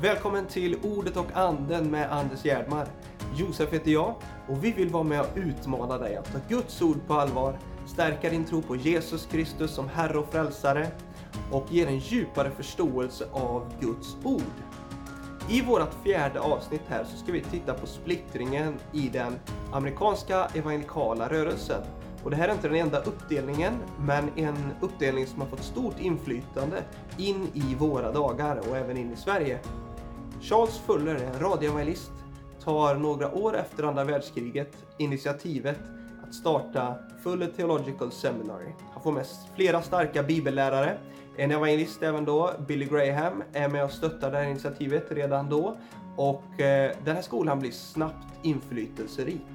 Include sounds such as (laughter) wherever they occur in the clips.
Välkommen till Ordet och anden med Anders Gerdmar. Josef heter jag och vi vill vara med och utmana dig att ta Guds ord på allvar, stärka din tro på Jesus Kristus som Herre och Frälsare och ge en djupare förståelse av Guds ord. I vårt fjärde avsnitt här så ska vi titta på splittringen i den amerikanska evangelikala rörelsen. Och det här är inte den enda uppdelningen, men en uppdelning som har fått stort inflytande in i våra dagar och även in i Sverige. Charles Fuller, en radioevangelist, tar några år efter andra världskriget initiativet att starta Fuller Theological Seminary. Han får med flera starka bibellärare. En evangelist även då, Billy Graham, är med och stöttar det här initiativet redan då. Och eh, den här skolan blir snabbt inflytelserik.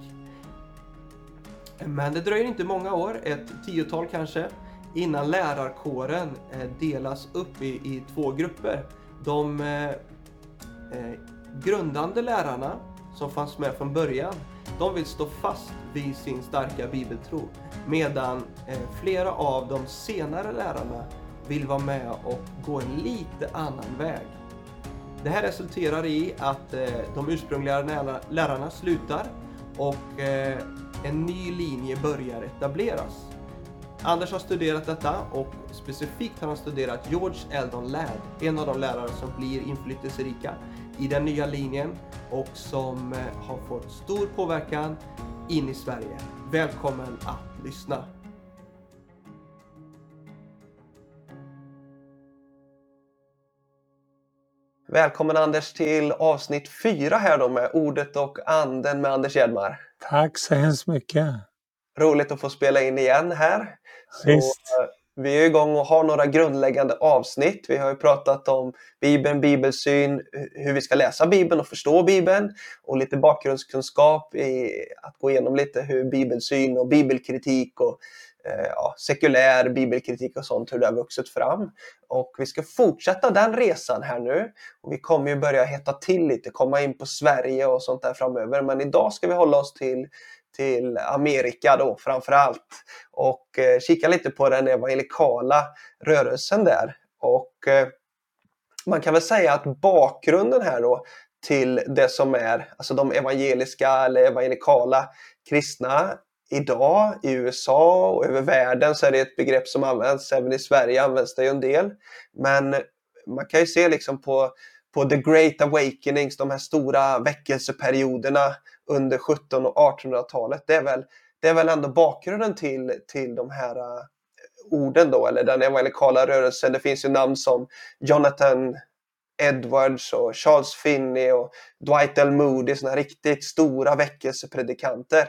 Men det dröjer inte många år, ett tiotal kanske, innan lärarkåren eh, delas upp i, i två grupper. De eh, eh, grundande lärarna som fanns med från början, de vill stå fast vid sin starka bibeltro. Medan eh, flera av de senare lärarna vill vara med och gå en lite annan väg. Det här resulterar i att eh, de ursprungliga lärarna slutar och eh, en ny linje börjar etableras. Anders har studerat detta och specifikt har han studerat George Eldon Ladd, en av de lärare som blir inflytelserika i den nya linjen och som eh, har fått stor påverkan in i Sverige. Välkommen att lyssna! Välkommen Anders till avsnitt fyra här då med Ordet och anden med Anders Hjelmar. Tack så hemskt mycket. Roligt att få spela in igen här. Visst. Så, vi är igång och har några grundläggande avsnitt. Vi har ju pratat om Bibeln, bibelsyn, hur vi ska läsa Bibeln och förstå Bibeln och lite bakgrundskunskap i att gå igenom lite hur bibelsyn och bibelkritik och eh, ja, sekulär bibelkritik och sånt, hur det har vuxit fram. Och vi ska fortsätta den resan här nu. Och vi kommer ju börja hetta till lite, komma in på Sverige och sånt där framöver. Men idag ska vi hålla oss till till Amerika då framförallt och eh, kika lite på den evangelikala rörelsen där. Och eh, man kan väl säga att bakgrunden här då till det som är alltså de evangeliska eller evangelikala kristna idag i USA och över världen så är det ett begrepp som används, även i Sverige används det ju en del. Men man kan ju se liksom på, på the great awakenings, de här stora väckelseperioderna under 1700 och 1800-talet. Det är väl, det är väl ändå bakgrunden till, till de här uh, orden då, eller den evangelikala rörelsen. Det finns ju namn som Jonathan Edwards och Charles Finney och Dwight L. Moody, sådana riktigt stora väckelsepredikanter.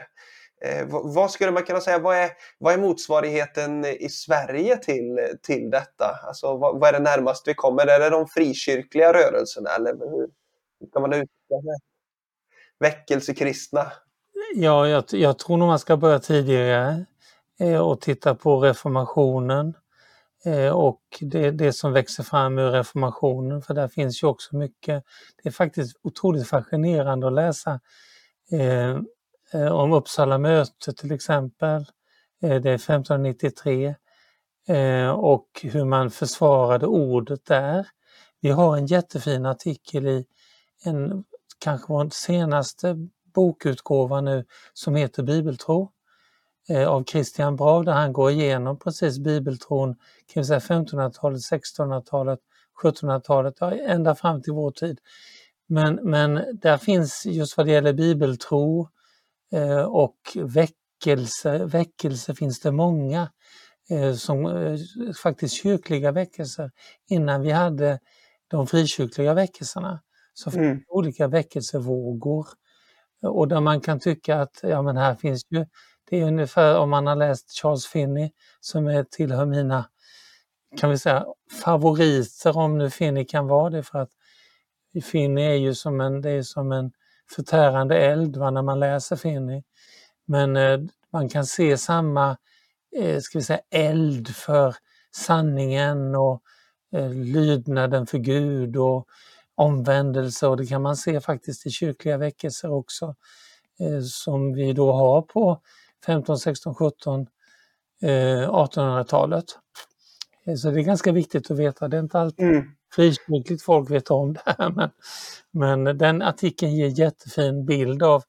Eh, vad skulle man kunna säga, vad är, vad är motsvarigheten i Sverige till, till detta? Alltså, vad, vad är det närmast vi kommer? Är det de frikyrkliga rörelserna eller hur, hur kan man uttrycka det? väckelsekristna? Ja, jag, jag tror nog man ska börja tidigare eh, och titta på reformationen eh, och det, det som växer fram ur reformationen, för där finns ju också mycket. Det är faktiskt otroligt fascinerande att läsa eh Eh, om Uppsala möte till exempel. Eh, det är 1593 eh, och hur man försvarade ordet där. Vi har en jättefin artikel i en kanske vår senaste bokutgåva nu som heter Bibeltro eh, av Christian Brav där han går igenom precis bibeltron kan 1500-talet, 1600-talet, 1700-talet, ja, ända fram till vår tid. Men, men där finns just vad det gäller bibeltro eh, och väckelse, väckelse finns det många eh, som eh, faktiskt kyrkliga väckelser innan vi hade de frikyrkliga väckelserna så finns mm. olika väckelsevågor. Och där man kan tycka att ja, men här finns ju, det är ungefär om man har läst Charles Finney som är, tillhör mina kan vi säga, favoriter om nu Finney kan vara det för att Finney är ju som en, det är som en förtärande eld va, när man läser Finney. Men eh, man kan se samma eh, ska vi säga, eld för sanningen och eh, lydnaden för Gud och omvändelse och det kan man se faktiskt i kyrkliga väckelser också eh, som vi då har på 15, 16, 17, 1800-talet. Så det är ganska viktigt att veta. Det är inte alltid mm frikyrkligt folk vet om det här. Men, men den artikeln ger jättefin bild av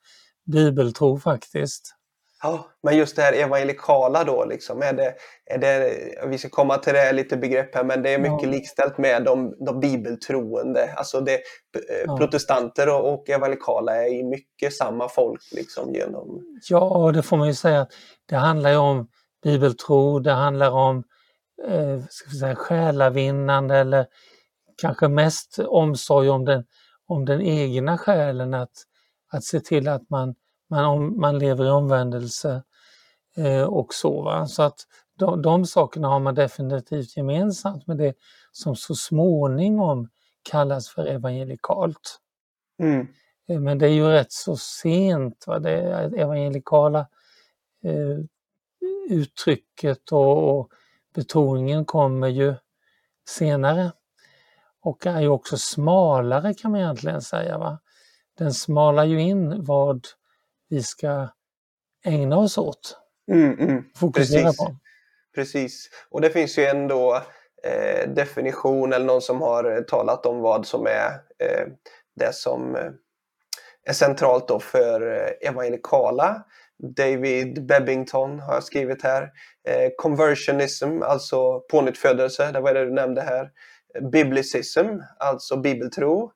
bibeltro faktiskt. Ja, men just det här evangelikala då, liksom, är det, är det, vi ska komma till det lite begrepp här, men det är mycket ja. likställt med de, de bibeltroende. Alltså det, eh, ja. Protestanter och, och evangelikala är i mycket samma folk. Liksom, genom... Ja, det får man ju säga. Det handlar ju om bibeltro, det handlar om eh, ska vi säga, själavinnande eller kanske mest omsorg om den, om den egna själen, att, att se till att man man, om, man lever i omvändelse eh, och så. Va? Så att de, de sakerna har man definitivt gemensamt med det som så småningom kallas för evangelikalt. Mm. Eh, men det är ju rätt så sent, va? det evangelikala eh, uttrycket och, och betoningen kommer ju senare och är ju också smalare kan man egentligen säga. Va? Den smalar ju in vad vi ska ägna oss åt. Mm, mm. Fokusera Precis. på. Precis. Och det finns ju ändå eh, definition eller någon som har talat om vad som är eh, det som eh, är centralt då för eh, evangelikala. David Bebbington har jag skrivit här. Eh, conversionism, alltså pånyttfödelse, det var det du nämnde här. Biblicism, alltså bibeltro.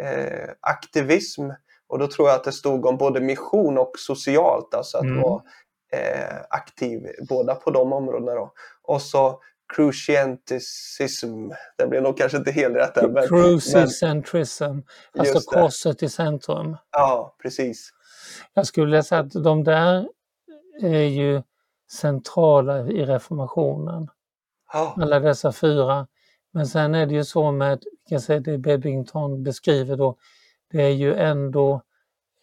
Eh, aktivism, och då tror jag att det stod om både mission och socialt, alltså att mm. vara eh, aktiv båda på de områdena. Då. Och så crucianticism, det blir nog kanske inte helt rätt. Men, Crucicentrism, alltså korset i centrum. Ja, precis. Jag skulle säga att de där är ju centrala i reformationen. Ja. Alla dessa fyra. Men sen är det ju så med, kan säga det Bebbington beskriver då, det är ju ändå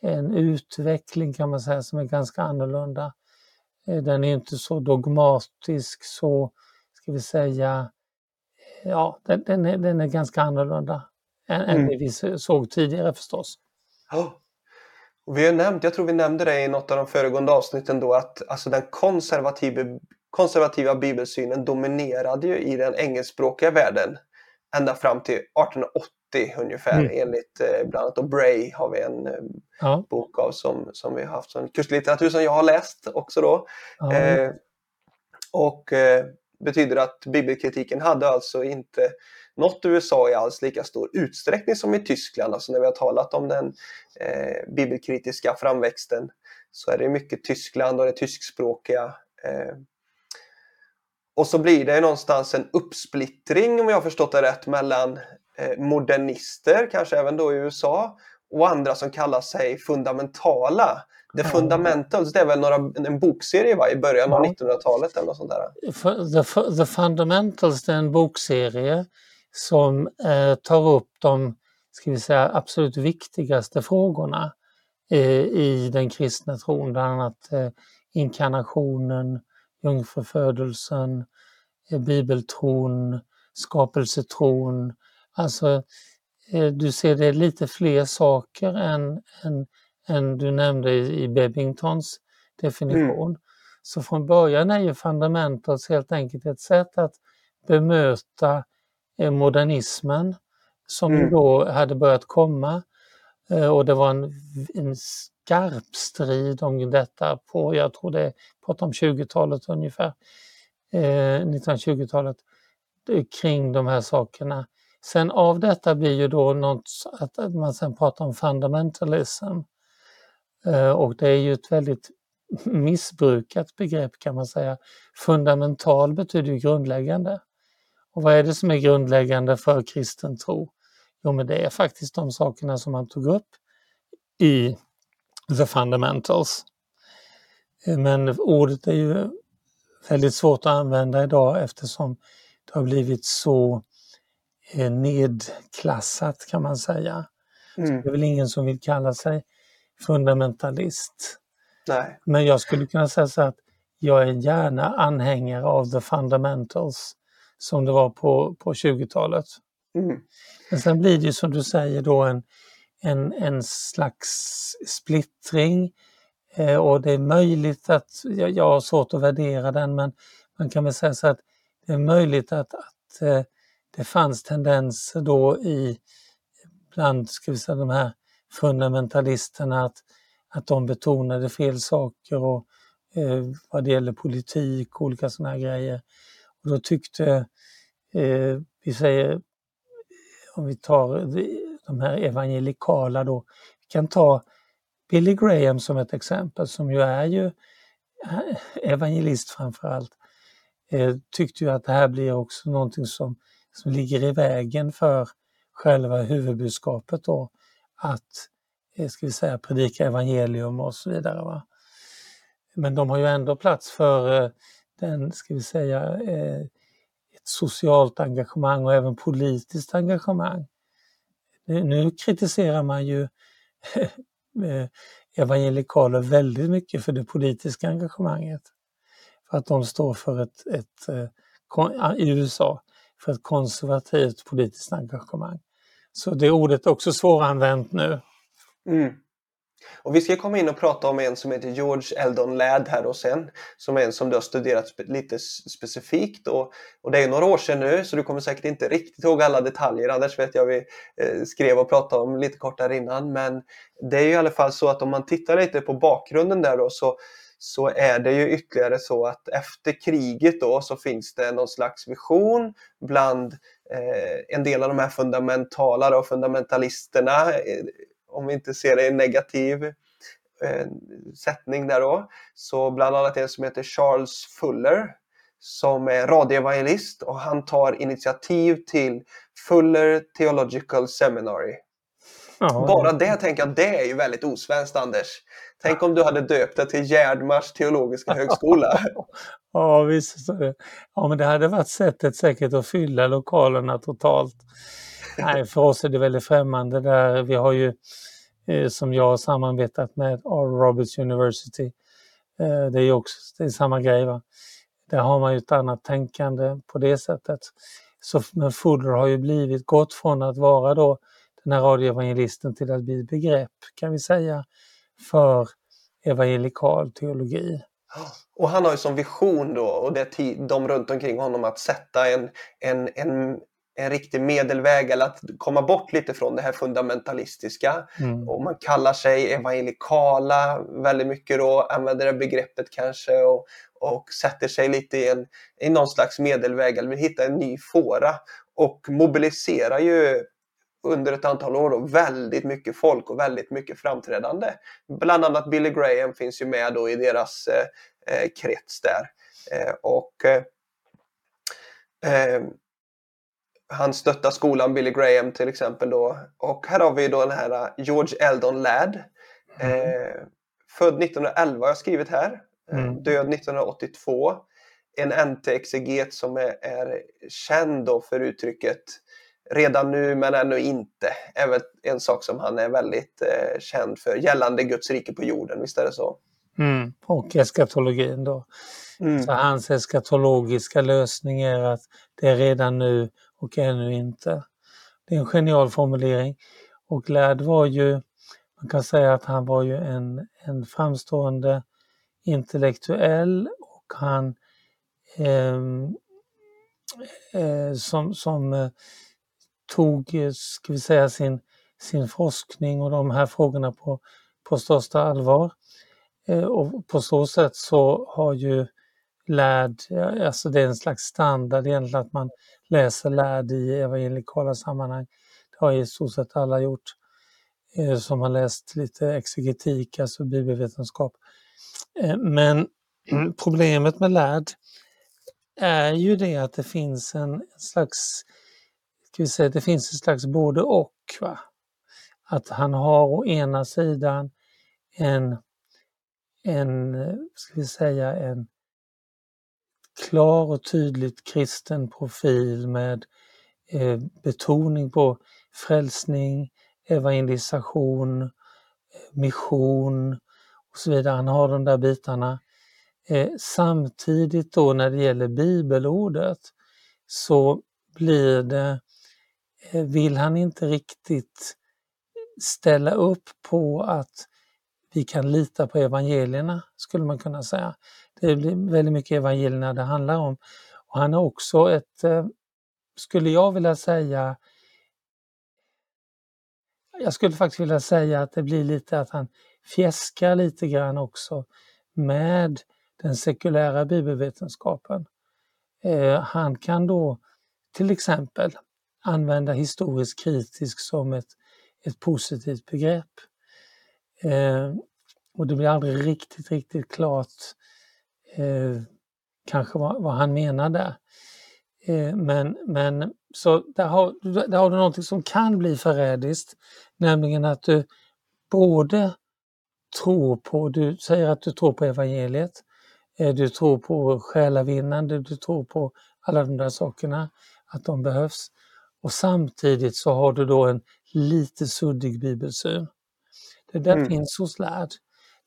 en utveckling kan man säga som är ganska annorlunda. Eh, den är inte så dogmatisk, så ska vi säga, ja den, den, är, den är ganska annorlunda än, mm. än det vi såg tidigare förstås. Ja. Och vi har nämnt, jag tror vi nämnde det i något av de föregående avsnitten då, att alltså den konservativa, konservativa bibelsynen dominerade ju i den engelskspråkiga världen ända fram till 1880 ungefär mm. enligt eh, bland annat Bray har vi en eh, ja. bok av som, som vi har haft som kurslitteratur som jag har läst också då. Ja. Eh, och eh, betyder att bibelkritiken hade alltså inte nått USA i alls lika stor utsträckning som i Tyskland. Alltså när vi har talat om den eh, bibelkritiska framväxten så är det mycket Tyskland och det tyskspråkiga eh, och så blir det någonstans en uppsplittring om jag har förstått det rätt mellan eh, modernister, kanske även då i USA, och andra som kallar sig fundamentala. The mm. Fundamentals, det är väl några, en bokserie va, i början av 1900-talet eller något sånt där? The, The Fundamentals det är en bokserie som eh, tar upp de ska vi säga, absolut viktigaste frågorna eh, i den kristna tron, bland annat eh, inkarnationen, jungfrufödelsen, eh, bibeltron, skapelsetron. Alltså, eh, du ser det lite fler saker än, än, än du nämnde i, i Bebbingtons definition. Mm. Så från början är ju fundamentals helt enkelt ett sätt att bemöta eh, modernismen som mm. då hade börjat komma Eh, och det var en, en skarp strid om detta på, jag tror det pratar om 20-talet ungefär, eh, 1920-talet, kring de här sakerna. Sen av detta blir ju då något att, att man sen pratar om fundamentalism. Eh, och det är ju ett väldigt missbrukat begrepp kan man säga. Fundamental betyder ju grundläggande. Och vad är det som är grundläggande för kristen tro? Jo, men det är faktiskt de sakerna som man tog upp i the fundamentals. Eh, men ordet är ju väldigt svårt att använda idag eftersom det har blivit så eh, nedklassat kan man säga. Mm. det är väl ingen som vill kalla sig fundamentalist. Nej. Men jag skulle kunna säga så att jag är gärna anhängare av the fundamentals som det var på, på 20-talet. Mm. Men sen blir det ju som du säger då en, en, en slags splittring eh, och det är möjligt att, jag, jag har svårt att värdera den, men man kan väl säga så att det är möjligt att, att eh, det fanns tendenser då i bland ska vi säga, de här fundamentalisterna att, att de betonade fel saker och eh, vad det gäller politik och olika sådana här grejer. Och då tyckte, eh, vi säger, om vi tar de här evangelikala då, vi kan ta Billy Graham som ett exempel som ju är ju eh, evangelist framförallt, allt. tyckte ju att det här blir också någonting som, som ligger i vägen för själva huvudbudskapet då, att eh, ska vi säga, predika evangelium och så vidare. Va? Men de har ju ändå plats för den, ska vi säga, eh, socialt engagemang och även politiskt engagemang. Nu kritiserar man ju (laughs) eh, evangelikaler väldigt mycket för det politiska engagemanget. För att de står för ett, ett eh, i USA, för ett konservativt politiskt engagemang. Så det ordet är också svåranvänt nu. Mm. Och vi ska komma in och prata om en som heter George Eldon Ladd här och sen. Som är en som du har studerat spe lite specifikt. Och, och det är några år sedan nu så du kommer säkert inte riktigt ihåg alla detaljer. Annars vet jag vi eh, skrev och pratade om lite kort där innan. Men det är ju i alla fall så att om man tittar lite på bakgrunden där då så så är det ju ytterligare så att efter kriget då så finns det någon slags vision bland eh, en del av de här fundamentala och fundamentalisterna, eh, om vi inte ser det i negativ eh, sättning där då. Så bland annat en som heter Charles Fuller som är radioevangelist och han tar initiativ till Fuller Theological Seminary Ja. Bara det tänker jag, det är ju väldigt osvenskt Anders. Tänk om du hade döpt det till Gärdmars teologiska högskola. (laughs) ja, visst. Ja, men det hade varit sättet säkert att fylla lokalerna totalt. Nej, för oss är det väldigt främmande där. Vi har ju, eh, som jag har samarbetat med, R. Roberts University. Eh, det är ju också det är samma grej. Va? Där har man ju ett annat tänkande på det sättet. Så, men Fuller har ju blivit, gått från att vara då den här radioevangelisten till att bli ett begrepp kan vi säga för evangelikal teologi. Och han har ju som vision då och det de runt omkring honom att sätta en, en, en, en riktig medelväg eller att komma bort lite från det här fundamentalistiska. Mm. Och man kallar sig evangelikala väldigt mycket då, använder det begreppet kanske och, och sätter sig lite i, en, i någon slags medelväg eller vill hitta en ny fåra och mobiliserar ju under ett antal år då, väldigt mycket folk och väldigt mycket framträdande. Bland annat Billy Graham finns ju med då i deras eh, eh krets där. Eh, och eh, eh, han stöttar skolan Billy Graham till exempel då. Och här har vi då den här eh, George Eldon Ladd. Mm. född 1911 har jag skrivit här. Mm. Död 1982. En NT-exeget som är, är känd för uttrycket redan nu men ännu inte väl en sak som han är väldigt eh, känd för gällande Guds rike på jorden, visst är det så? Mm, och eskatologin då. Mm. Så hans eskatologiska lösning är att det är redan nu och ännu inte. Det är en genial formulering. Och Ladd var ju, man kan säga att han var ju en, en framstående intellektuell och han eh, eh, som, som eh, tog eh, ska vi säga, sin, sin forskning och de här frågorna på, på största allvar. Eh, och på så sätt så har ju lärd, alltså det är en slags standard egentligen att man läser lärd i evangelikala sammanhang. Det har i stort sett alla gjort eh, som har läst lite exegetik, alltså bibelvetenskap. Eh, men (clears throat) problemet med lärd är ju det att det finns en slags ska vi säga, det finns ett slags både och. Va? Att han har å ena sidan en, en, eh, ska vi säga, en klar och tydligt kristen profil med eh, betoning på frälsning, evangelisation, eh, mission och så vidare. Han har de där bitarna. Eh, samtidigt då när det gäller bibelordet så blir det Eh, vill han inte riktigt ställa upp på att vi kan lita på evangelierna, skulle man kunna säga. Det är väldigt mycket evangelierna det handlar om. Och han har också ett, eh, skulle jag vilja säga jag skulle faktiskt vilja säga att det blir lite att han fjäskar lite grann också med den sekulära bibelvetenskapen. Eh, han kan då till exempel använda historiskt kritisk som ett, ett positivt begrepp. Eh, och det blir aldrig riktigt, riktigt klart eh, kanske vad, vad, han menar där. Eh, men, men så där har, där har du någonting som kan bli förrädiskt, nämligen att du både tror på, du säger att du tror på evangeliet, eh, du tror på själavinnande, du tror på alla de där sakerna, att de behövs. Och samtidigt så har du då en lite suddig bibelsyn. Det där mm. finns hos lärd.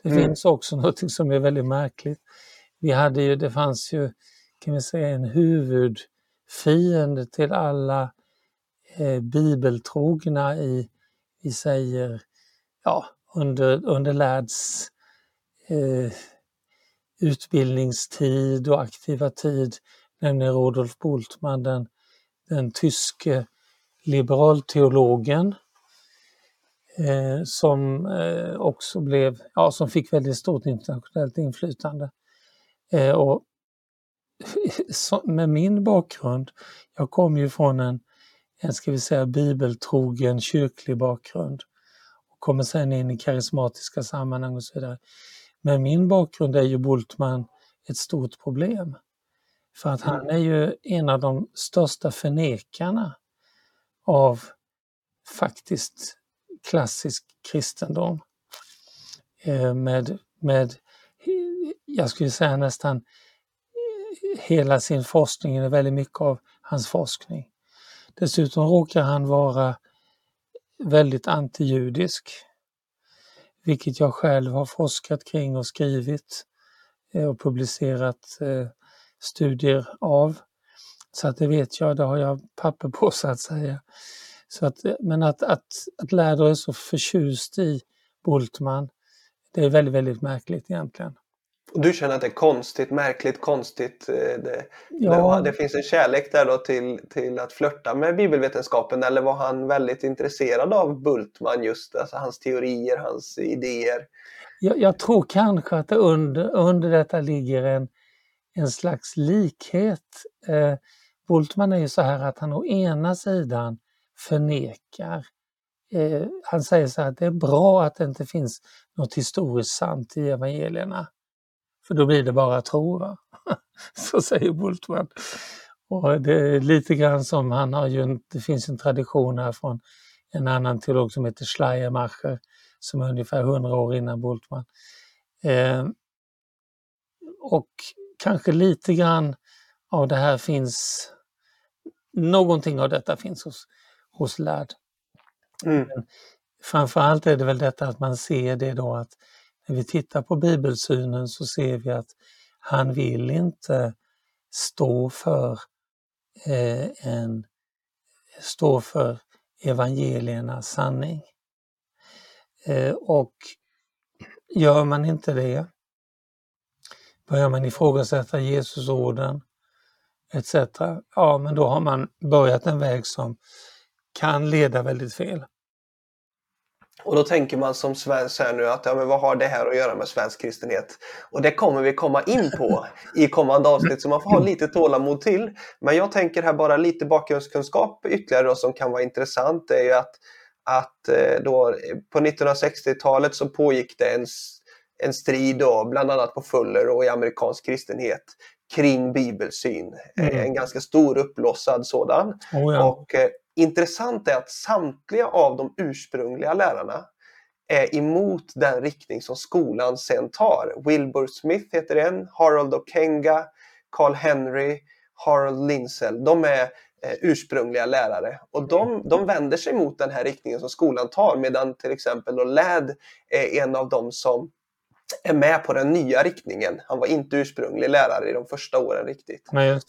Det mm. finns också (laughs) något som är väldigt märkligt. Vi hade ju, det fanns ju, kan vi säga, en huvudfiende till alla eh, bibeltrogna i, vi säger, ja, under, under lärds eh, utbildningstid och aktiva tid, nämligen Rudolf Bultmann, den, den tyske liberalteologen eh, som eh, också blev, ja, som fick väldigt stort internationellt inflytande. Eh, och (laughs) så, med min bakgrund, jag kom ju från en, en ska vi säga bibeltrogen kyrklig bakgrund och kommer sen in i karismatiska sammanhang och så vidare. Men min bakgrund är ju Bultman ett stort problem. För att han mm. är ju en av de största förnekarna av faktiskt klassisk kristendom. Eh, med, med, jag skulle säga nästan eh, hela sin forskning, eller väldigt mycket av hans forskning. Dessutom råkar han vara väldigt antijudisk, vilket jag själv har forskat kring och skrivit eh, och publicerat eh, studier av. Så att det vet jag, det har jag papper på så att säga. Så att, men att, att, att Läder är så förtjust i Bultman, det är väldigt, väldigt märkligt egentligen. Och du känner att det är konstigt, märkligt, konstigt? Eh, det, ja. det finns en kärlek där då till, till att flörta med bibelvetenskapen eller var han väldigt intresserad av Bultman just, alltså hans teorier, hans idéer? Jag, jag tror kanske att det under, under detta ligger en, en slags likhet. Eh, Bultman är ju så här att han å ena sidan förnekar eh, han säger så här att det är bra att det inte finns något historiskt sant i evangelierna. För då blir det bara tro. Va? (laughs) så säger Bultmann. Och det är lite grann som han har ju, det finns en tradition här från en annan teolog som heter Schleiermacher som är ungefär 100 år innan Bultmann. Eh, och kanske lite grann av det här finns, någonting av detta finns hos, hos lärd. Mm. Framförallt är det väl detta att man ser det då att när vi tittar på bibelsynen så ser vi att han vill inte stå för eh, en stå för evangeliernas sanning. Eh, och gör man inte det, börjar man ifrågasätta Jesusorden etc. Ja, men då har man börjat en väg som kan leda väldigt fel. Och då tänker man som svensk här nu att ja, men vad har det här att göra med svensk kristenhet? Och det kommer vi komma in på i kommande avsnitt så man får ha lite tålamod till. Men jag tänker här bara lite bakgrundskunskap ytterligare då, som kan vara intressant är ju att, att eh, då, på 1960-talet så pågick det en, en strid då, bland annat på Fuller och i amerikansk kristenhet kring bibelsyn. Mm. En ganska stor uppblossad sådan. Oh ja. Och eh, intressant är att samtliga av de ursprungliga lärarna är emot den riktning som skolan sen tar. Wilbur Smith heter en, Harold Okenga, Carl Henry, Harold Lindsell. De är eh, ursprungliga lärare och de, de vänder sig mot den här riktningen som skolan tar medan till exempel då Ladd är en av dem som är med på den nya riktningen. Han var inte ursprunglig lärare i de första åren riktigt. Nej,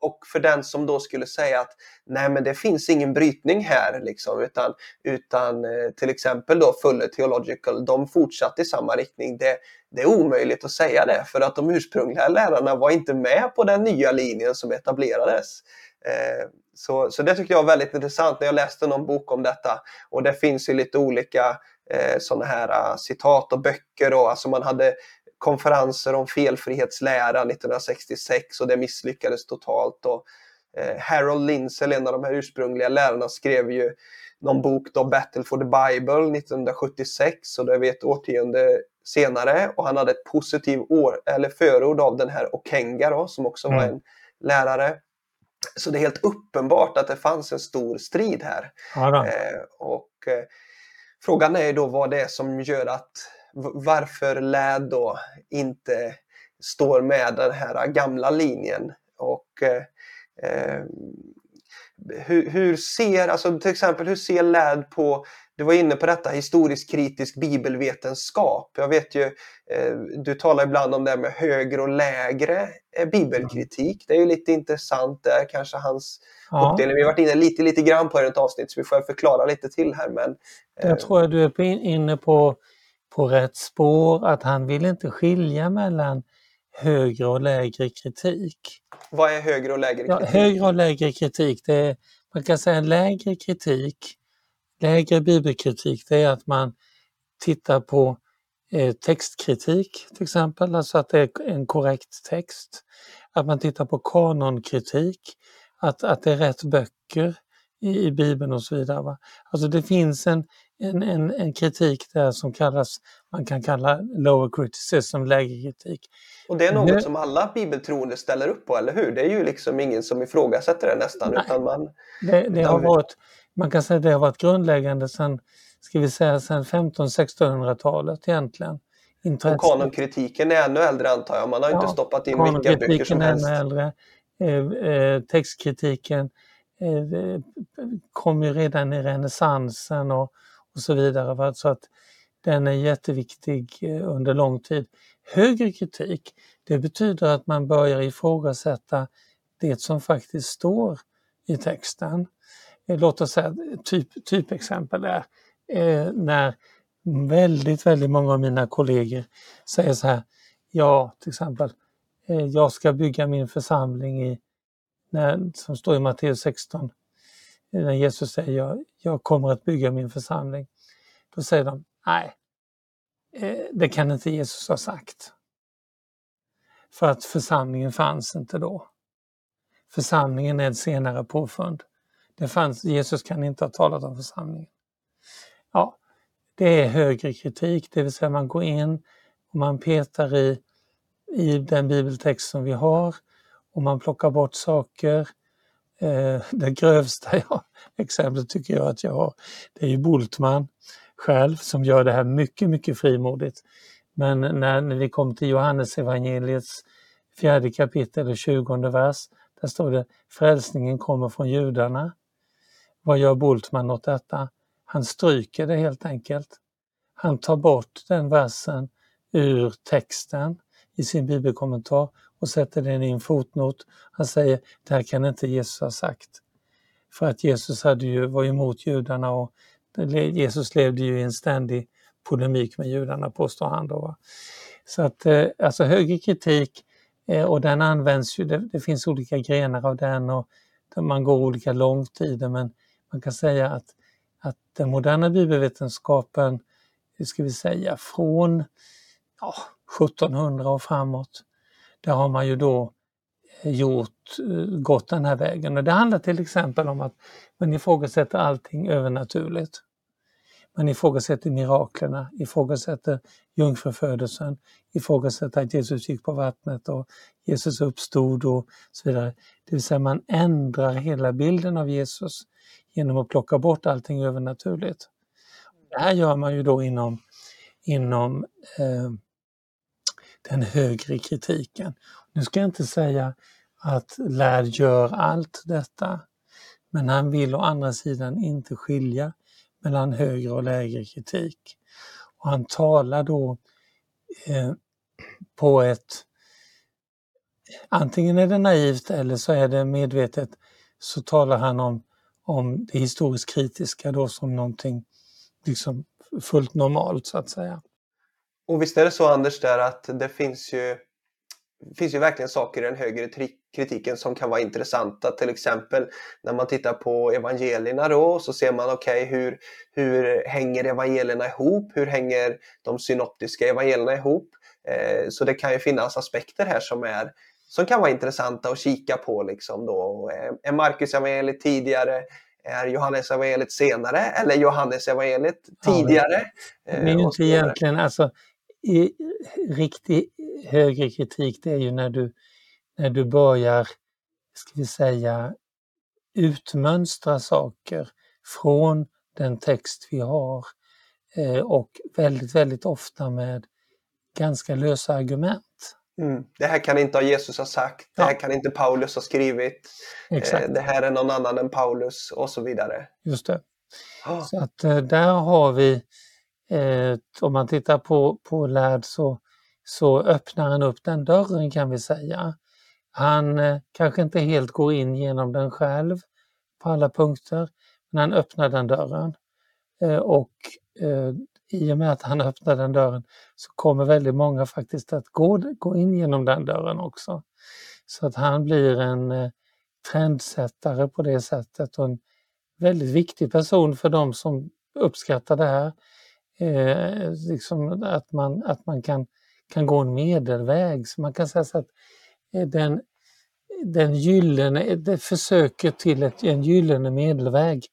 och, för den som då skulle säga att nej men det finns ingen brytning här liksom, utan, utan eh, till exempel då Fuller Theological, de fortsatte i samma riktning. Det, det är omöjligt att säga det för att de ursprungliga lärarna var inte med på den nya linjen som etablerades. Eh, så, så det tyckte jag var väldigt intressant när jag läste någon bok om detta. Och det finns ju lite olika eh, sådana här ah, citat och böcker. Och, alltså man hade konferenser om felfrihetslära 1966 och det misslyckades totalt. Och, eh, Harold Lindsell, en av de här ursprungliga lärarna, skrev ju någon bok då, Battle for the Bible 1976 och det är vi ett årtionde senare och han hade ett positivt år, eller förord av den här Okenga då, som också mm. var en lärare. Så det är helt uppenbart att det fanns en stor strid här. Eh, och eh, Frågan är då vad det är som gör att varför LÄD då inte står med den här gamla linjen. Och eh, eh hur, hur, ser, alltså till exempel hur ser LÄD på, du var inne på detta, historisk kritisk bibelvetenskap. Jag vet ju, eh, du talar ibland om det här med högre och lägre eh, bibelkritik. Det är ju lite intressant där, kanske hans ja. uppdelning. Vi har varit inne lite, lite grann på det i ett avsnitt så vi får förklara lite till här. Men, eh... Jag tror att du är inne på, på rätt spår, att han vill inte skilja mellan högre och lägre kritik. Vad är högre och lägre kritik? Ja, högre och lägre kritik, det är, man kan säga lägre kritik, lägre bibelkritik, det är att man tittar på eh, textkritik till exempel, alltså att det är en korrekt text. Att man tittar på kanonkritik, att, att det är rätt böcker i, i Bibeln och så vidare. Va? Alltså det finns en, en, en, en, kritik där som kallas, man kan kalla lower criticism, lägre kritik. Och det är något det, som alla bibeltroende ställer upp på, eller hur? Det är ju liksom ingen som ifrågasätter det nästan. Nej, utan man, det, det har varit, man kan säga att det har varit grundläggande sedan, ska vi säga, sedan 1500-1600-talet egentligen. Intresse. Och kanonkritiken är ännu äldre antar jag, man har ja, inte stoppat in vilka böcker som helst. är ännu äldre. Eh, eh, textkritiken eh, kom ju redan i renässansen och, och så vidare. Va? Så att den är jätteviktig eh, under lång tid. Högre kritik, det betyder att man börjar ifrågasätta det som faktiskt står i texten. Eh, låt oss säga typ, typexempel är eh, när väldigt, väldigt många av mina kollegor säger så här, ja till exempel, eh, jag ska bygga min församling i, när, som står i Matteus 16, eh, när Jesus säger jag, jag kommer att bygga min församling. Då säger de, nej, eh, det kan inte Jesus ha sagt. För att församlingen fanns inte då. Församlingen är ett senare påfund. Det fanns, Jesus kan inte ha talat om församlingen. Ja, det är högre kritik, det vill säga man går in och man petar i, i den bibeltext som vi har och man plockar bort saker. Eh, det grövsta (laughs) jag, exemplet tycker jag att jag har, det är ju Bultman själv som gör det här mycket, mycket frimodigt. Men när, när vi kom till Johannes evangeliets fjärde kapitel och tjugonde vers, där står det frälsningen kommer från judarna. Vad gör Bultman åt detta? Han stryker det helt enkelt. Han tar bort den versen ur texten i sin bibelkommentar och sätter den i en fotnot. Han säger, det här kan inte Jesus ha sagt. För att Jesus hade ju, var emot judarna och Jesus levde ju i en ständig polemik med judarna påstår han då. Så att eh, alltså högre kritik eh, och den används ju, det, det, finns olika grenar av den och man går olika långt i det men man kan säga att, att den moderna bibelvetenskapen, hur ska vi säga från ja, 1700 och framåt, där har man ju då eh, gjort, eh, gått den här vägen. Och det handlar till exempel om att man ifrågasätter allting övernaturligt. Man ifrågasätter miraklerna, ifrågasätter jungfrufödelsen, ifrågasätter att Jesus gick på vattnet och Jesus uppstod och så vidare. Det vill säga man ändrar hela bilden av Jesus genom att plocka bort allting övernaturligt. Det här gör man ju då inom, inom eh, den högre kritiken. Nu ska jag inte säga att Lärd gör allt detta, men han vill å andra sidan inte skilja mellan högre och lägre kritik. Och han talar då eh, på ett, antingen är det naivt eller så är det medvetet, så talar han om, om det historiskt kritiska då som någonting liksom fullt normalt så att säga. Och visst är det så Anders där att det finns ju finns ju verkligen saker i den högre kritiken som kan vara intressanta. Till exempel när man tittar på evangelierna då så ser man okej okay, hur, hur hänger evangelierna ihop? Hur hänger de synoptiska evangelierna ihop? Eh, så det kan ju finnas aspekter här som, är, som kan vara intressanta att kika på. Liksom då. Är Marcus evangeliet tidigare? Är Johannes evangeliet senare eller Johannes evangeliet tidigare? Ja, det är ju inte egentligen, alltså i riktig högre kritik det är ju när du, när du börjar, ska vi säga, utmönstra saker från den text vi har eh, och väldigt, väldigt ofta med ganska lösa argument. Mm. Det här kan inte Jesus ha sagt, det här kan inte Paulus ha skrivit, Exakt. Eh, det här är någon annan än Paulus och så vidare. Just det. Oh. Så att eh, där har vi eh, om man tittar på, på Lärd så, så öppnar han upp den dörren kan vi säga. Han eh, kanske inte helt går in genom den själv på alla punkter, men han öppnar den dörren. Eh, och eh, i och med att han öppnar den dörren så kommer väldigt många faktiskt att gå, gå in genom den dörren också. Så att han blir en eh, trendsättare på det sättet och en väldigt viktig person för de som uppskattar det här eh, liksom att man, att man kan, kan gå en medelväg. Så man kan säga så att eh, den, den gyllene, eh, det försöket till ett, en gyllene medelväg,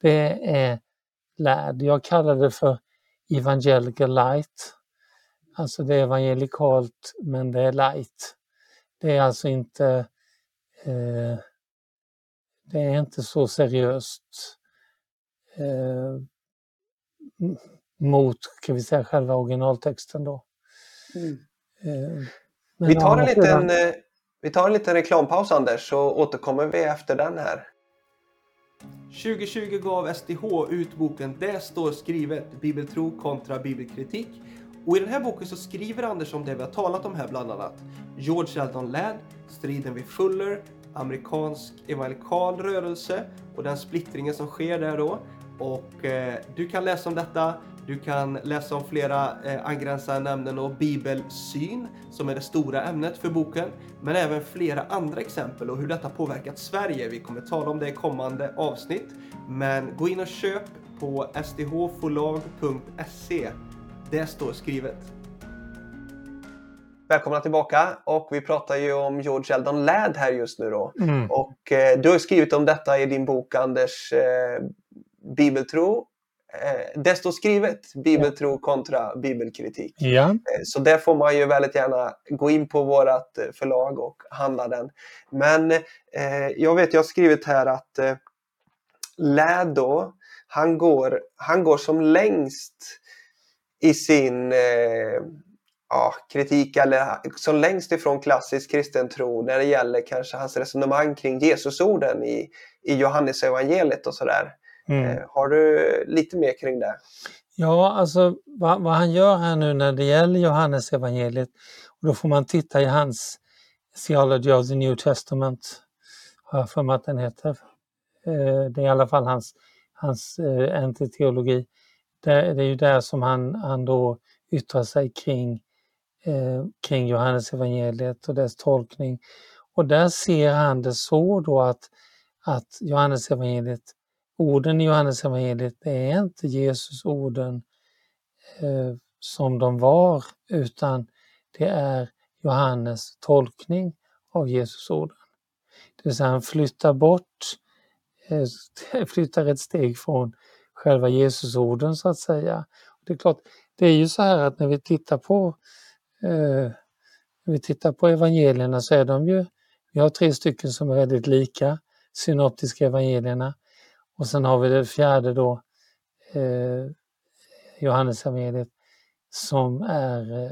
det är lärd. Jag kallar det för evangelical light. Alltså det är evangelikalt men det är light. Det är alltså inte eh, det är inte så seriöst. Eh, mot kan vi säga, själva originaltexten. Då. Mm. Eh, vi, tar en liten, eh, vi tar en liten reklampaus Anders så återkommer vi efter den här. 2020 gav SDH ut boken Det står skrivet Bibeltro kontra bibelkritik. Och i den här boken så skriver Anders om det vi har talat om här bland annat. George Eldon Ladd, striden vid Fuller, amerikansk evangelikal rörelse och den splittringen som sker där då. Och eh, du kan läsa om detta du kan läsa om flera eh, angränsande ämnen och bibelsyn som är det stora ämnet för boken, men även flera andra exempel och hur detta påverkat Sverige. Vi kommer tala om det i kommande avsnitt, men gå in och köp på sdhforlag.se. Det står skrivet. Välkomna tillbaka och vi pratar ju om George Eldon Ladd här just nu då. Mm. Och eh, du har skrivit om detta i din bok Anders eh, Bibeltro eh, desto skrivet, bibeltro kontra bibelkritik. Ja. Eh, så där får man ju väldigt gärna gå in på vårt eh, förlag och handla den. Men eh, jag vet, jag har skrivit här att eh, Lädo, han går, han går som längst i sin eh, ja, kritik eller som längst ifrån klassisk kristen tro när det gäller kanske hans resonemang kring Jesusorden i, i Johannes evangeliet och sådär. Mm. Eh, har du lite mer kring det? Ja, alltså vad, vad, han gör här nu när det gäller Johannes evangeliet och då får man titta i hans Theology of the New Testament, har jag för mig att den heter. Eh, det är i alla fall hans, hans eh, NT-teologi. Det, är ju där som han, han då yttrar sig kring, kring Johannes evangeliet och dess tolkning. Och där ser han det så då att, att Johannes evangeliet orden i Johannes evangeliet är inte Jesus orden eh, som de var utan det är Johannes tolkning av Jesus orden. Det vill säga han flyttar bort, eh, (laughs) flyttar ett steg från själva Jesusorden så att säga. Det är klart, det är ju så här att när vi tittar på eh, när vi tittar på evangelierna så är de ju, vi har tre stycken som är väldigt lika, synoptiska evangelierna. Och sen har vi det fjärde då, eh, Johannesevangeliet, som är eh,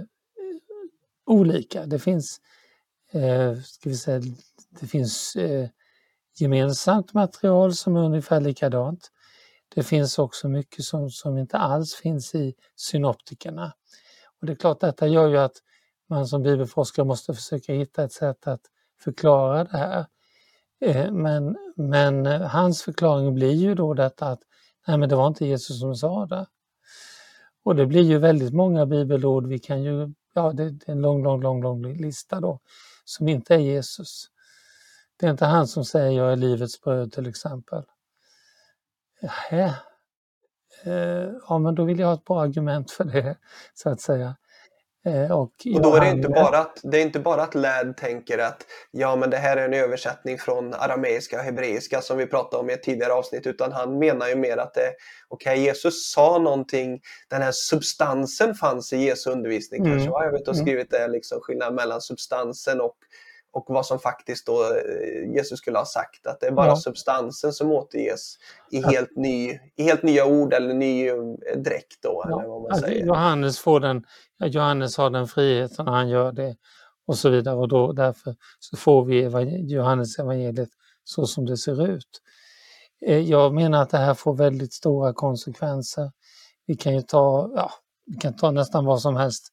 olika. Det finns, eh, ska vi säga, det finns eh, gemensamt material som är ungefär likadant. Det finns också mycket som, som inte alls finns i synoptikerna. Och det är klart, detta gör ju att man som bibelforskare måste försöka hitta ett sätt att förklara det här. Eh, men, men eh, hans förklaring blir ju då detta att nej men det var inte Jesus som sa det. Och det blir ju väldigt många bibelord. Vi kan ju ja, det, är en lång, lång, lång, lång lista då, som inte är Jesus. Det är inte han som säger jag är livets bröd till exempel. Nähä. Eh, ja, men då vill jag ha ett bra argument för det, så att säga. Eh, och, och då är det inte bara att, det är inte bara att LÄD tänker att ja men det här är en översättning från arameiska och hebreiska som vi pratade om i ett tidigare avsnitt utan han menar ju mer att det okej okay, Jesus sa någonting, den här substansen fanns i Jesu undervisning mm. kanske, va? jag vet du har mm. skrivit det liksom skillnad mellan substansen och och vad som faktiskt då eh, Jesus skulle ha sagt. Att det är bara ja. substansen som återges i helt, ny, i helt nya ord eller ny eh, dräkt. Då, ja. eller vad man säger. Johannes, får den, Johannes har den friheten och han gör det och så vidare. Och då, därför så får vi Johannes evangeliet så som det ser ut. Eh, jag menar att det här får väldigt stora konsekvenser. Vi kan ju ta, ja, vi kan ta nästan vad som helst.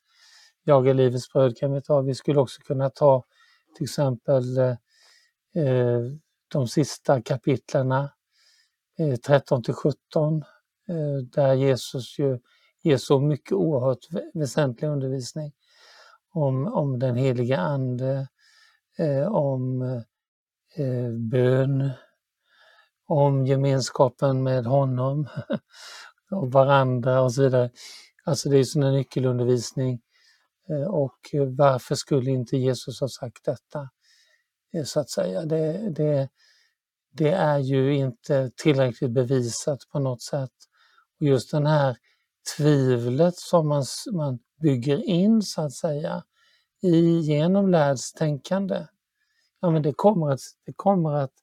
Jag är livets bröd kan vi ta. Vi skulle också kunna ta till exempel eh, de sista kapitlerna eh, 13 till 17 eh, där Jesus ju ger så mycket oerhört väsentlig undervisning om, om den heliga Ande, eh, om bön, om gemenskapen med honom (laughs) och varandra och så vidare. Alltså det är sån en nyckelundervisning Eh, och varför skulle inte Jesus ha sagt detta? Eh, så att säga. Det, det, det är ju inte tillräckligt bevisat på något sätt. Och just den här tvivlet som man, man bygger in så att säga i, genom lärdstänkande. ja men det kommer att, det kommer att,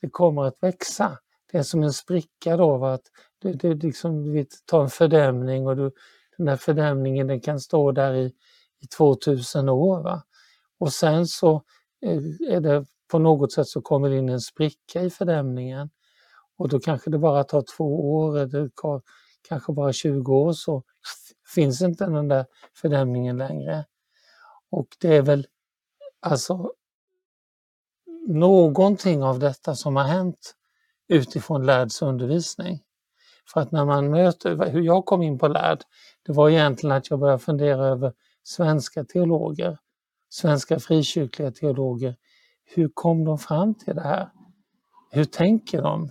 det kommer att växa. Det är som en spricka då, att det, det liksom, du tar en fördämning och du, den här fördämningen den kan stå där i, i 2000 år. Va? Och sen så eh, är det på något sätt så kommer det in en spricka i fördämningen och då kanske det bara tar två år eller kanske bara 20 år så finns inte den där fördämningen längre. Och det är väl alltså någonting av detta som har hänt utifrån Lärds undervisning. För att när man möter, hur jag kom in på lärd, det var egentligen att jag började fundera över svenska teologer, svenska frikyrkliga teologer. Hur kom de fram till det här? Hur tänker de?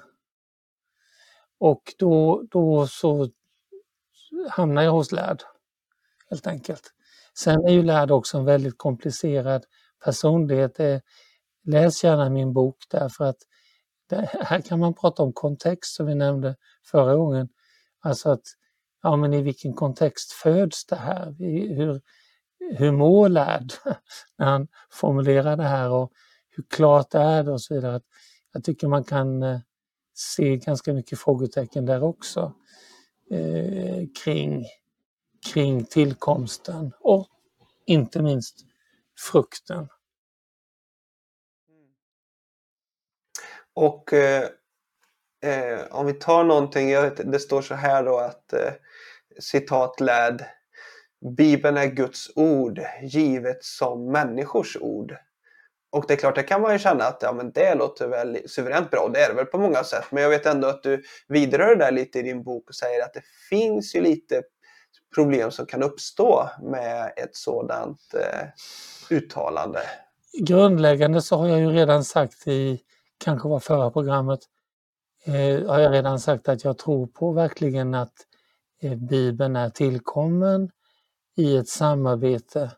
Och då, då så hamnar jag hos Lärd, helt enkelt. Sen är ju Lärd också en väldigt komplicerad personlighet. Läs gärna min bok därför att det, här kan man prata om kontext som vi nämnde förra gången. Alltså att, ja men i vilken kontext föds det här? Hur, hur mår lärd (laughs) när han formulerar det här och hur klart är det och så vidare. Jag tycker man kan eh, se ganska mycket frågetecken där också eh, kring, kring tillkomsten och inte minst frukten. Och eh, eh, om vi tar någonting, det står så här då att eh, citat lärd Bibeln är Guds ord givet som människors ord. Och det är klart, det kan man ju känna att ja, men det låter väl suveränt bra. och Det är det väl på många sätt. Men jag vet ändå att du vidrör det där lite i din bok och säger att det finns ju lite problem som kan uppstå med ett sådant eh, uttalande. Grundläggande så har jag ju redan sagt i, kanske var förra programmet, eh, har jag redan sagt att jag tror på verkligen att eh, Bibeln är tillkommen i ett samarbete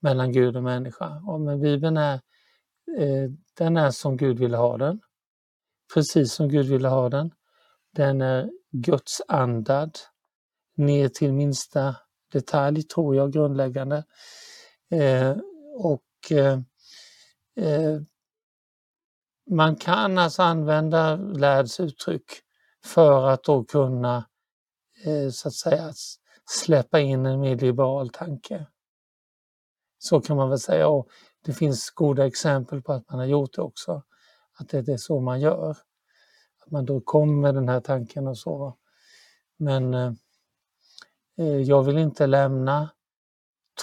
mellan Gud och människa. Och men Bibeln är, eh, den är som Gud ville ha den. Precis som Gud ville ha den. Den är Guds andad ner till minsta detalj, tror jag, grundläggande. Eh, och eh, eh man kan alltså använda Lärds uttryck för att då kunna eh, så att säga släppa in en mer liberal tanke. Så kan man väl säga och det finns goda exempel på att man har gjort det också. Att det är så man gör. Att man då kommer med den här tanken och så. Men eh, eh, jag vill inte lämna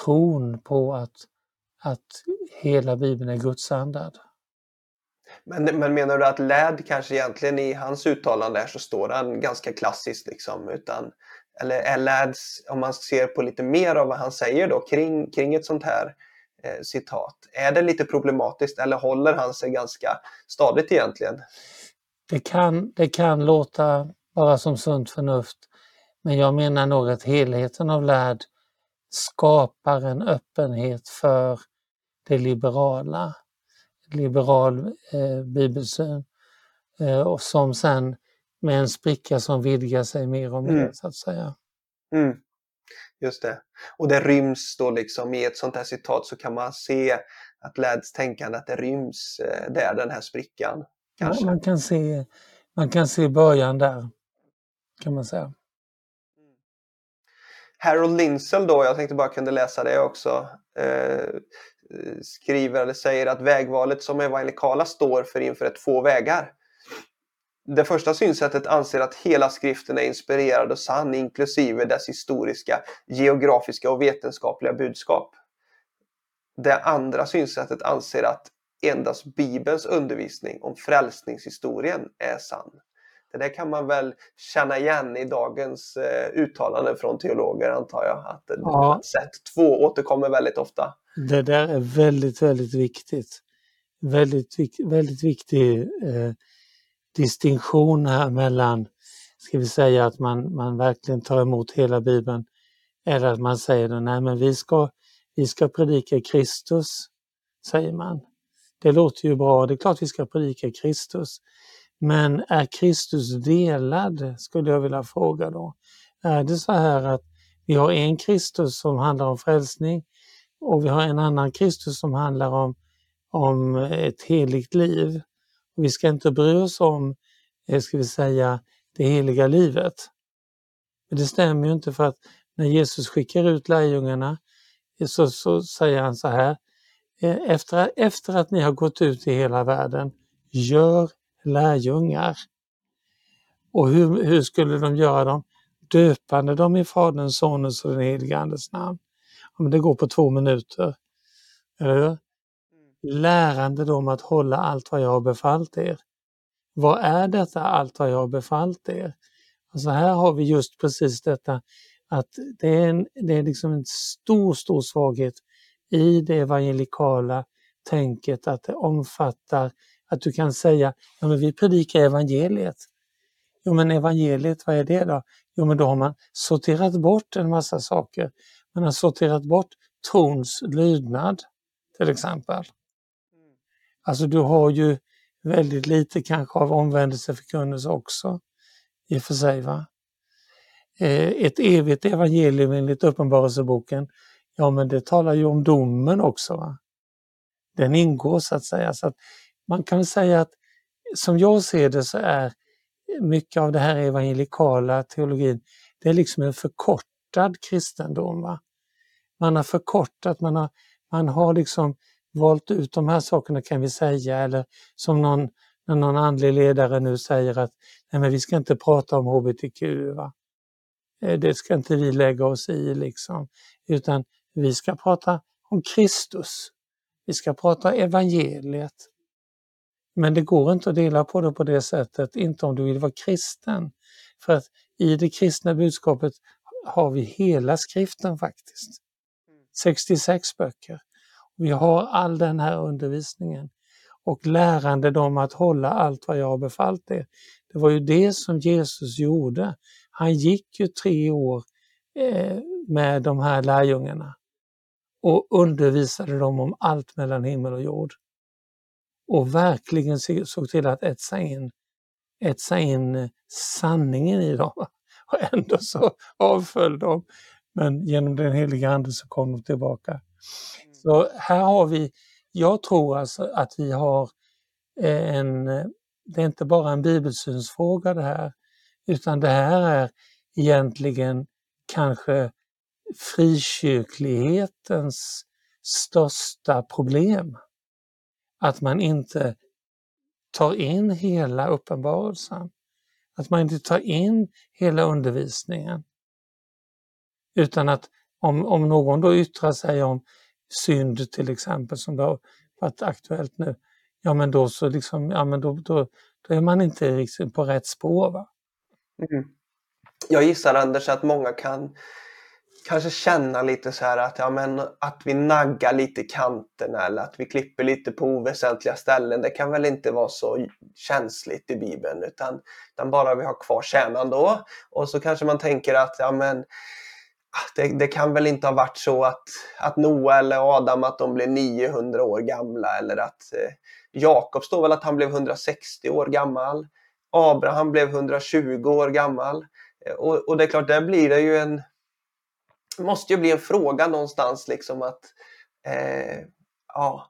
tron på att, att hela Bibeln är gudsandad. Men, men menar du att Läd kanske egentligen i hans uttalande här så står han ganska klassiskt liksom utan eller är Lads, om man ser på lite mer av vad han säger då kring, kring ett sånt här eh, citat, är det lite problematiskt eller håller han sig ganska stadigt egentligen? Det kan, det kan låta bara som sunt förnuft, men jag menar nog att helheten av lärd skapar en öppenhet för det liberala, liberal eh, bibelsyn eh, och som sen med en spricka som vidgar sig mer och mer mm. så att säga. Mm. Just det. Och det ryms då liksom i ett sånt här citat så kan man se att Lads tänkande att det ryms eh, där, den här sprickan. Kanske. Ja, man, kan se, man kan se början där, kan man säga. Harold Linsell då, jag tänkte bara kunde läsa det också, eh, Eh, skriver eller säger att vägvalet som evangelikala står för inför ett två vägar. Det första synsättet anser att hela skriften är inspirerad och sann inklusive dess historiska, geografiska och vetenskapliga budskap. Det andra synsättet anser att endast Bibelns undervisning om frälsningshistorien är sann. Det där kan man väl känna igen i dagens eh, uttalanden från teologer antar jag. Att, ja. att sätt två återkommer väldigt ofta. Det där är väldigt, väldigt viktigt. Väldigt, väldigt viktig eh, distinktion här mellan, ska vi säga att man, man verkligen tar emot hela Bibeln eller att man säger nej men vi ska, vi ska predika Kristus, säger man. Det låter ju bra, det är klart vi ska predika Kristus. Men är Kristus delad, skulle jag vilja fråga då. Är det så här att vi har en Kristus som handlar om frälsning och vi har en annan Kristus som handlar om, om ett heligt liv. Och vi ska inte bry oss om, eh, ska vi säga, det heliga livet. Men det stämmer ju inte för att när Jesus skickar ut lärjungarna eh, så, så säger han så här, eh, efter, efter att ni har gått ut i hela världen, gör lärjungar. Och hur, hur skulle de göra dem? Döpande dem i Faderns, Sonens och den helige Andes namn. Ja, men det går på två minuter. Eller hur? Mm. Lärande dem att hålla allt vad jag har befallt er. Vad är detta allt vad jag har befallt er? Alltså här har vi just precis detta att det är, en, det är liksom en stor, stor svaghet i det evangelikala tänket att det omfattar att du kan säga, ja men vi predikar evangeliet. Jo men evangeliet, vad är det då? Jo men då har man sorterat bort en massa saker. Man har sorterat bort trons lydnad till exempel. Alltså du har ju väldigt lite kanske av omvändelseförkunnelse också i och för sig. Va? Eh, ett evigt evangelium enligt Uppenbarelseboken, ja men det talar ju om domen också. Va? Den ingår så att säga. Så att man kan säga att som jag ser det så är mycket av det här evangelikala teologin, det är liksom en förkortad kristendom. Va? Man har förkortat, man har, man har liksom valt ut de här sakerna kan vi säga, eller som någon, när någon andlig ledare nu säger att nej men vi ska inte prata om hbtq. Va? Eh, det ska inte vi lägga oss i liksom, utan vi ska prata om Kristus. Vi ska prata evangeliet. Men det går inte att dela på det på det sättet, inte om du vill vara kristen. För att i det kristna budskapet har vi hela skriften faktiskt. 66 böcker. Vi har all den här undervisningen och lärande dem att hålla allt vad jag har befallt er. Det var ju det som Jesus gjorde. Han gick ju tre år eh, med de här lärjungarna och undervisade dem om allt mellan himmel och jord och verkligen såg till att etsa in, etsa in eh, sanningen i dem. (laughs) Och ändå så avföll de. Men genom den heliga Ande så kom de tillbaka. Mm. Så här har vi, jag tror alltså att vi har eh, en, eh, det är inte bara en bibelsynsfråga det här, utan det här är egentligen kanske frikyrklighetens största problem att man inte tar in hela uppenbarelsen. Att man inte tar in hela undervisningen. Utan att om, om någon då yttrar sig om synd till exempel som det har varit aktuellt nu, ja men då så liksom, ja men då, då, då är man inte riktigt på rätt spår. Va? Mm. jag gissar Anders att många kan kanske känna lite så här att, ja, men, att vi naggar lite i kanterna eller att vi klipper lite på oväsentliga ställen. Det kan väl inte vara så känsligt i Bibeln utan, utan bara vi har kvar kärnan då. Och så kanske man tänker att ja, men, ah, det, det, kan väl inte ha varit så att, att Noa eller Adam att de blev 900 år gamla eller att eh, Jakob står väl att han blev 160 år gammal. Abraham blev 120 år gammal. Eh, och, och det är klart, där blir det ju en måste ju bli en fråga någonstans liksom att eh, ja,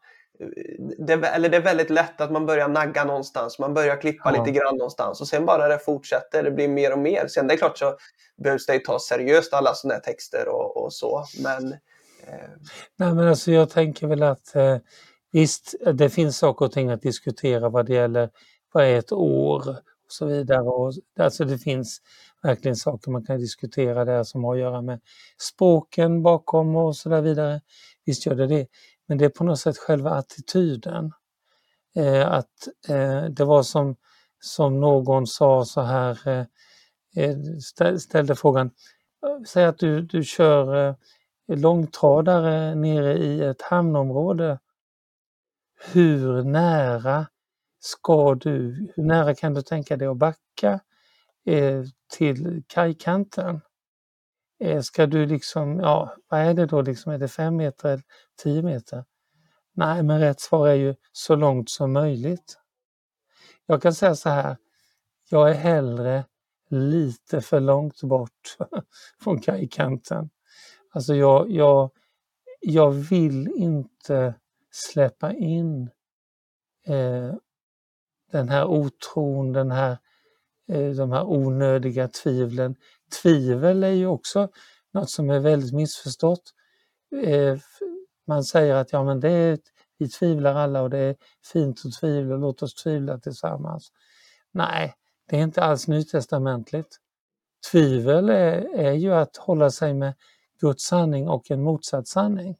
det, eller det är väldigt lätt att man börjar nagga någonstans, man börjar klippa ja. lite grann någonstans och sen bara det fortsätter, det blir mer och mer. Sen det är klart så behövs det ta seriöst alla sådana här texter och, och så, men... Eh... Nej men alltså jag tänker väl att eh, visst, det finns saker och ting att diskutera vad det gäller vad är ett år och så vidare. Och, alltså det finns verkligen saker man kan diskutera där som har att göra med språken bakom och så där vidare. Visst gör det det. Men det är på något sätt själva attityden. Eh, att eh, det var som, som någon sa så här, eh, eh ställde frågan, säg att du, du kör eh, långtradare nere i ett hamnområde. Hur nära ska du, hur nära kan du tänka dig att backa eh, till kajkanten? Eh, ska du liksom, ja vad är det då liksom, är det fem meter eller tio meter? Nej, men rätt svar är ju så långt som möjligt. Jag kan säga så här, jag är hellre lite för långt bort (laughs) från kajkanten. Alltså jag, jag, jag vill inte släppa in eh, den här otron, den här, Eh, de här onödiga tvivlen. Tvivel är ju också något som är väldigt missförstått. Eh, man säger att ja, men det är, vi tvivlar alla och det är fint att tvivla, låt oss tvivla tillsammans. Nej, det är inte alls nytestamentligt. Tvivel är, är ju att hålla sig med Guds sanning och en motsatt sanning.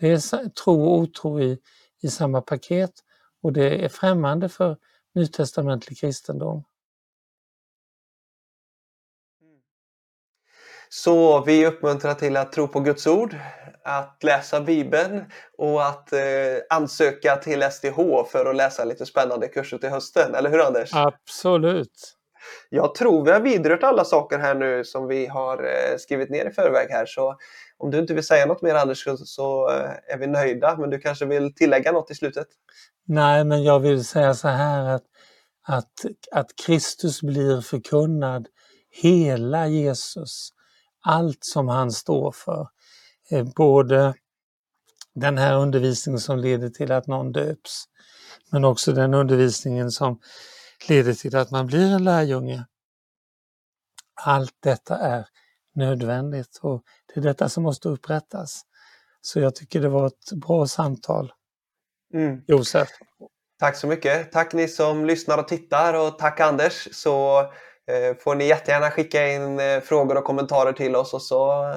Det är tro och otro i, i samma paket och det är främmande för nytestamentlig kristendom. Så vi uppmuntrar till att tro på Guds ord, att läsa Bibeln och att eh, ansöka till SDH för att läsa lite spännande kurser till hösten. Eller hur Anders? Absolut! Jag tror vi har vidrört alla saker här nu som vi har eh, skrivit ner i förväg här. Så om du inte vill säga något mer Anders så eh, är vi nöjda. Men du kanske vill tillägga något i slutet? Nej, men jag vill säga så här att, att, att Kristus blir förkunnad, hela Jesus, allt som han står för. Eh, både den här undervisningen som leder till att någon döps, men också den undervisningen som leder till att man blir en lärjunge. Allt detta är nödvändigt och det är detta som måste upprättas. Så jag tycker det var ett bra samtal. Mm. Josef. Tack så mycket. Tack ni som lyssnar och tittar och tack Anders. Så Eh, får ni jättegärna skicka in eh, frågor och kommentarer till oss och så eh,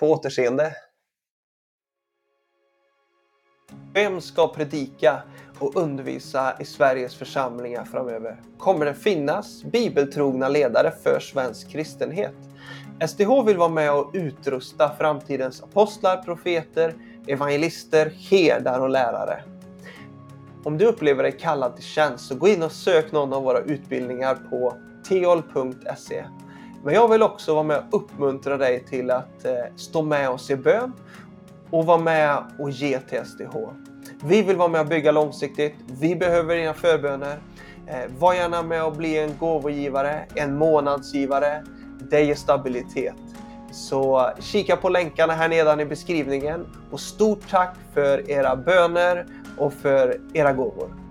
på återseende. Vem ska predika och undervisa i Sveriges församlingar framöver? Kommer det finnas bibeltrogna ledare för svensk kristenhet? SDH vill vara med och utrusta framtidens apostlar, profeter, evangelister, herdar och lärare. Om du upplever dig kallad till tjänst så gå in och sök någon av våra utbildningar på teol.se. Men jag vill också vara med och uppmuntra dig till att eh, stå med oss i bön och vara med och ge till SDH. Vi vill vara med och bygga långsiktigt. Vi behöver dina förböner. Eh, var gärna med och bli en gåvogivare, en månadsgivare. Det ger stabilitet. Så eh, kika på länkarna här nedan i beskrivningen och stort tack för era böner och för era gåvor.